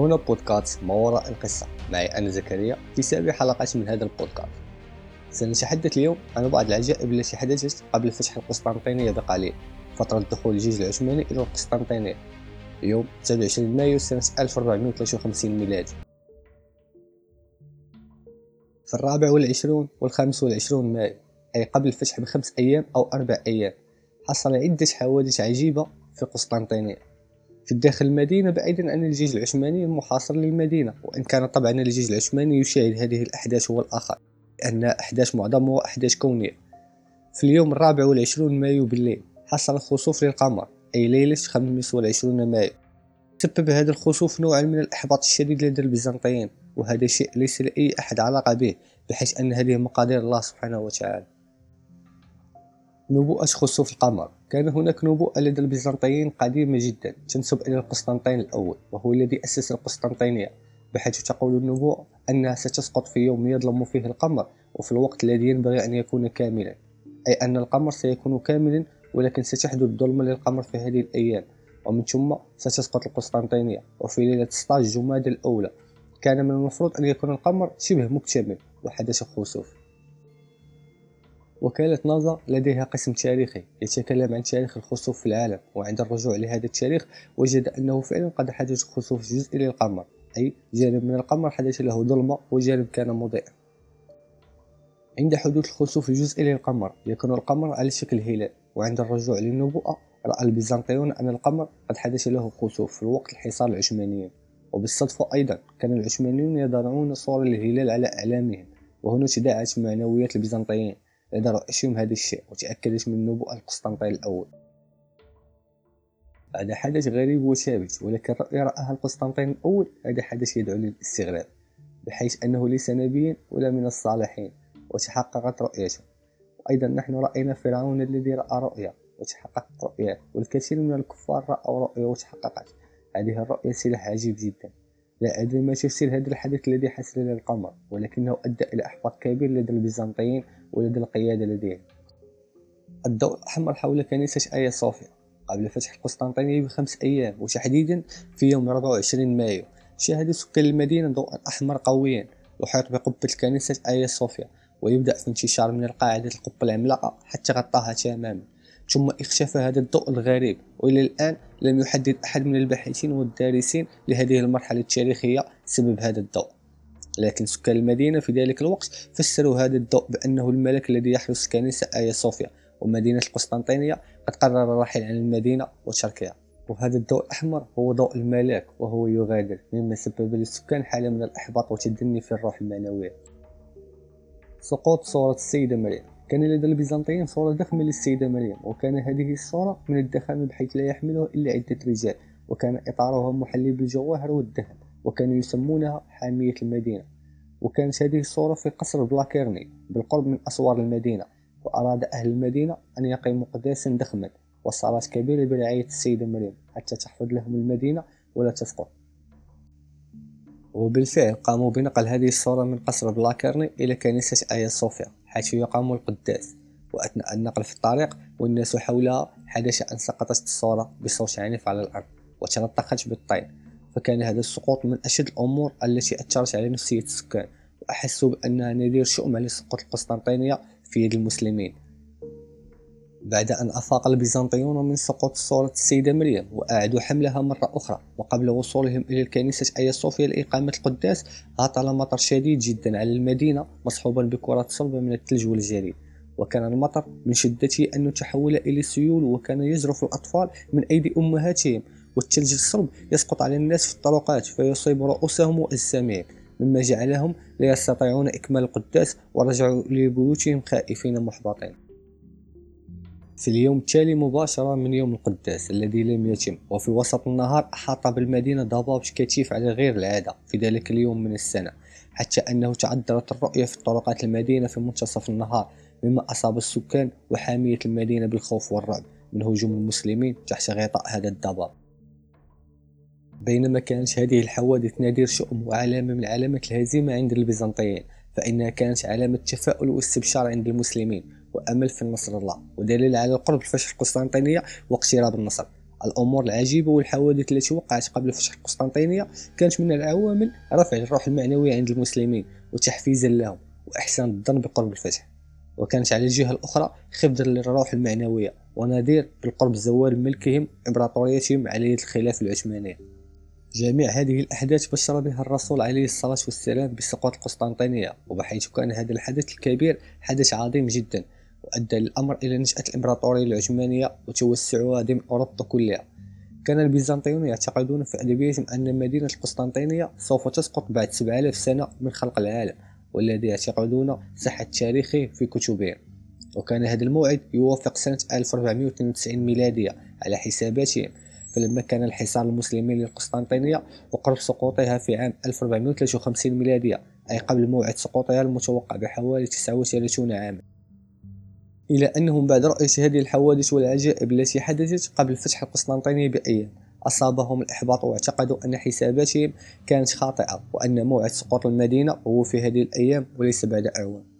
هنا بودكاست ما وراء القصة. معي أنا زكريا في سابع حلقات من هذا البودكاست. سنتحدث اليوم عن بعض العجائب التي حدثت قبل فتح القسطنطينية بقليل فترة دخول الجيش العثماني إلى القسطنطينية. يوم 27 مايو سنة 1453 ميلادي. في الرابع والعشرون والخامس والعشرون مايو أي قبل الفتح بخمس أيام أو أربع أيام حصل عدة حوادث عجيبة في قسطنطينية في داخل المدينة بعيدا عن الجيش العثماني المحاصر للمدينة. وإن كان طبعا الجيش العثماني يشاهد هذه الأحداث هو الآخر لأنها أحداث معظمها أحداث كونية. في اليوم الرابع والعشرون مايو بالليل حصل خسوف للقمر أي ليلة خمس والعشرون مايو. سبب هذا الخسوف نوعا من الإحباط الشديد لدى البيزنطيين وهذا شيء ليس لأي أحد علاقة به بحيث أن هذه مقادير الله سبحانه وتعالى. نبوءة خسوف القمر. كان هناك نبوءة لدى البيزنطيين قديمة جدا تنسب إلى القسطنطين الأول وهو الذي أسس القسطنطينية. بحيث تقول النبوءة أنها ستسقط في يوم يظلم فيه القمر وفي الوقت الذي ينبغي أن يكون كاملا. أي أن القمر سيكون كاملا ولكن ستحدث ظلمة للقمر في هذه الأيام. ومن ثم ستسقط القسطنطينية. وفي ليلة 16 جماد الأولى كان من المفروض أن يكون القمر شبه مكتمل وحدث خسوف. وكالة نازا لديها قسم تاريخي يتكلم عن تاريخ الخسوف في العالم وعند الرجوع لهذا التاريخ وجد أنه فعلا قد حدث خسوف جزئي للقمر أي جانب من القمر حدث له ظلمة وجانب كان مضيئا. عند حدوث الخسوف الجزئي للقمر يكون القمر على شكل هلال وعند الرجوع للنبوءة رأى البيزنطيون أن القمر قد حدث له خسوف في وقت الحصار العثمانيين وبالصدفة أيضا كان العثمانيون يضعون صور الهلال على أعلامهم وهنا تداعت معنويات البيزنطيين. لدى رؤيتهم هذا الشيء وتأكدت من نبوءة القسطنطين الأول. هذا حدث غريب وثابت ولكن رؤية رآها القسطنطين الأول هذا حدث يدعو للاستغراب بحيث أنه ليس نبيا ولا من الصالحين وتحققت رؤيته. وأيضا نحن رأينا فرعون الذي رأى رؤيا وتحققت رؤياه والكثير من الكفار رأوا رؤيا وتحققت. هذه الرؤيا سلاح عجيب جدا. لا أدري ما تفسير هذا الحدث الذي حصل للقمر ولكنه أدى إلى إحباط كبير لدى البيزنطيين ولدى القيادة لديهم. الضوء الأحمر حول كنيسة آيا صوفيا. قبل فتح القسطنطينية بخمس أيام وتحديدا في يوم 24 مايو شاهد سكان المدينة ضوءا أحمر قويا يحيط بقبة كنيسة آيا صوفيا ويبدأ في انتشار من القاعدة القبة العملاقة حتى غطاها تماما. ثم اختفى هذا الضوء الغريب وإلى الآن لم يحدد أحد من الباحثين والدارسين لهذه المرحلة التاريخية سبب هذا الضوء. لكن سكان المدينة في ذلك الوقت فسروا هذا الضوء بأنه الملك الذي يحرس كنيسة آيا صوفيا ومدينة القسطنطينية. قد قرر الرحيل عن المدينة وتركها. وهذا الضوء الأحمر هو ضوء الملاك وهو يغادر مما سبب للسكان حالة من الإحباط والتدني في الروح المعنوية. سقوط صورة السيدة مريم. كان لدى البيزنطيين صورة ضخمة للسيدة مريم وكان هذه الصورة من الدخان بحيث لا يحملها إلا عدة رجال وكان إطارها محلي بالجواهر والذهب وكانوا يسمونها حامية المدينة. وكانت هذه الصورة في قصر بلاكيرني بالقرب من أسوار المدينة وأراد أهل المدينة أن يقيموا قداسا ضخما وصارت كبيرة برعاية السيدة مريم حتى تحفظ لهم المدينة ولا تسقط وبالفعل قاموا بنقل هذه الصورة من قصر بلاكرني إلى كنيسة آيا صوفيا. حيث يقام القداس وأثناء النقل في الطريق والناس حولها حدث أن سقطت الصورة بصوت عنيف على الأرض وتنطقت بالطين. فكان هذا السقوط من أشد الأمور التي أثرت على نفسية السكان وأحسوا بأنها نذير شؤم لسقوط القسطنطينية في يد المسلمين. بعد أن أفاق البيزنطيون من سقوط صورة السيدة مريم وأعادوا حملها مرة أخرى. وقبل وصولهم إلى الكنيسة آيا صوفيا لإقامة القداس هطل مطر شديد جدا على المدينة مصحوبا بكرات صلبة من الثلج والجليد وكان المطر من شدته أنه تحول إلى سيول وكان يجرف الأطفال من أيدي أمهاتهم. والثلج الصلب يسقط على الناس في الطرقات فيصيب رؤوسهم وأجسامهم. مما جعلهم لا يستطيعون إكمال القداس ورجعوا لبيوتهم خائفين محبطين. في اليوم التالي مباشرة من يوم القداس الذي لم يتم. وفي وسط النهار أحاط بالمدينة ضباب كثيف على غير العادة في ذلك اليوم من السنة حتى أنه تعذرت الرؤية في طرقات المدينة في منتصف النهار مما أصاب السكان وحامية المدينة بالخوف والرعب من هجوم المسلمين تحت غطاء هذا الضباب. بينما كانت هذه الحوادث نادر شؤم وعلامة من علامات الهزيمة عند البيزنطيين فإنها كانت علامة تفاؤل واستبشار عند المسلمين. وأمل في نصر الله. ودليل على القرب الفشل القسطنطينية واقتراب النصر. الأمور العجيبة والحوادث التي وقعت قبل فتح القسطنطينية كانت من العوامل رفع الروح المعنوية عند المسلمين وتحفيزا لهم وإحسان الظن بقرب الفتح وكانت على الجهة الأخرى خفضا للروح المعنوية ونذير بالقرب زوال ملكهم إمبراطوريتهم على يد الخلافة العثمانية. جميع هذه الأحداث بشر بها الرسول عليه الصلاة والسلام بسقوط القسطنطينية وبحيث كان هذا الحدث الكبير حدث عظيم جدا. وأدى الأمر إلى نشأة الإمبراطورية العثمانية وتوسعها ضمن أوروبا كلها. كان البيزنطيون يعتقدون في أدبيتهم أن مدينة القسطنطينية سوف تسقط بعد 7000 سنة من خلق العالم والذي يعتقدون صحة تاريخه في كتبهم. وكان هذا الموعد يوافق سنة 1492 ميلادية على حساباتهم. فلما كان الحصار المسلمين للقسطنطينية وقرب سقوطها في عام 1453 ميلادية أي قبل موعد سقوطها المتوقع بحوالي 39 عاما. إلى أنهم بعد رؤية هذه الحوادث والعجائب التي حدثت قبل فتح القسطنطينية بأيام أصابهم الإحباط واعتقدوا أن حساباتهم كانت خاطئة وأن موعد سقوط المدينة هو في هذه الأيام وليس بعد أعوام.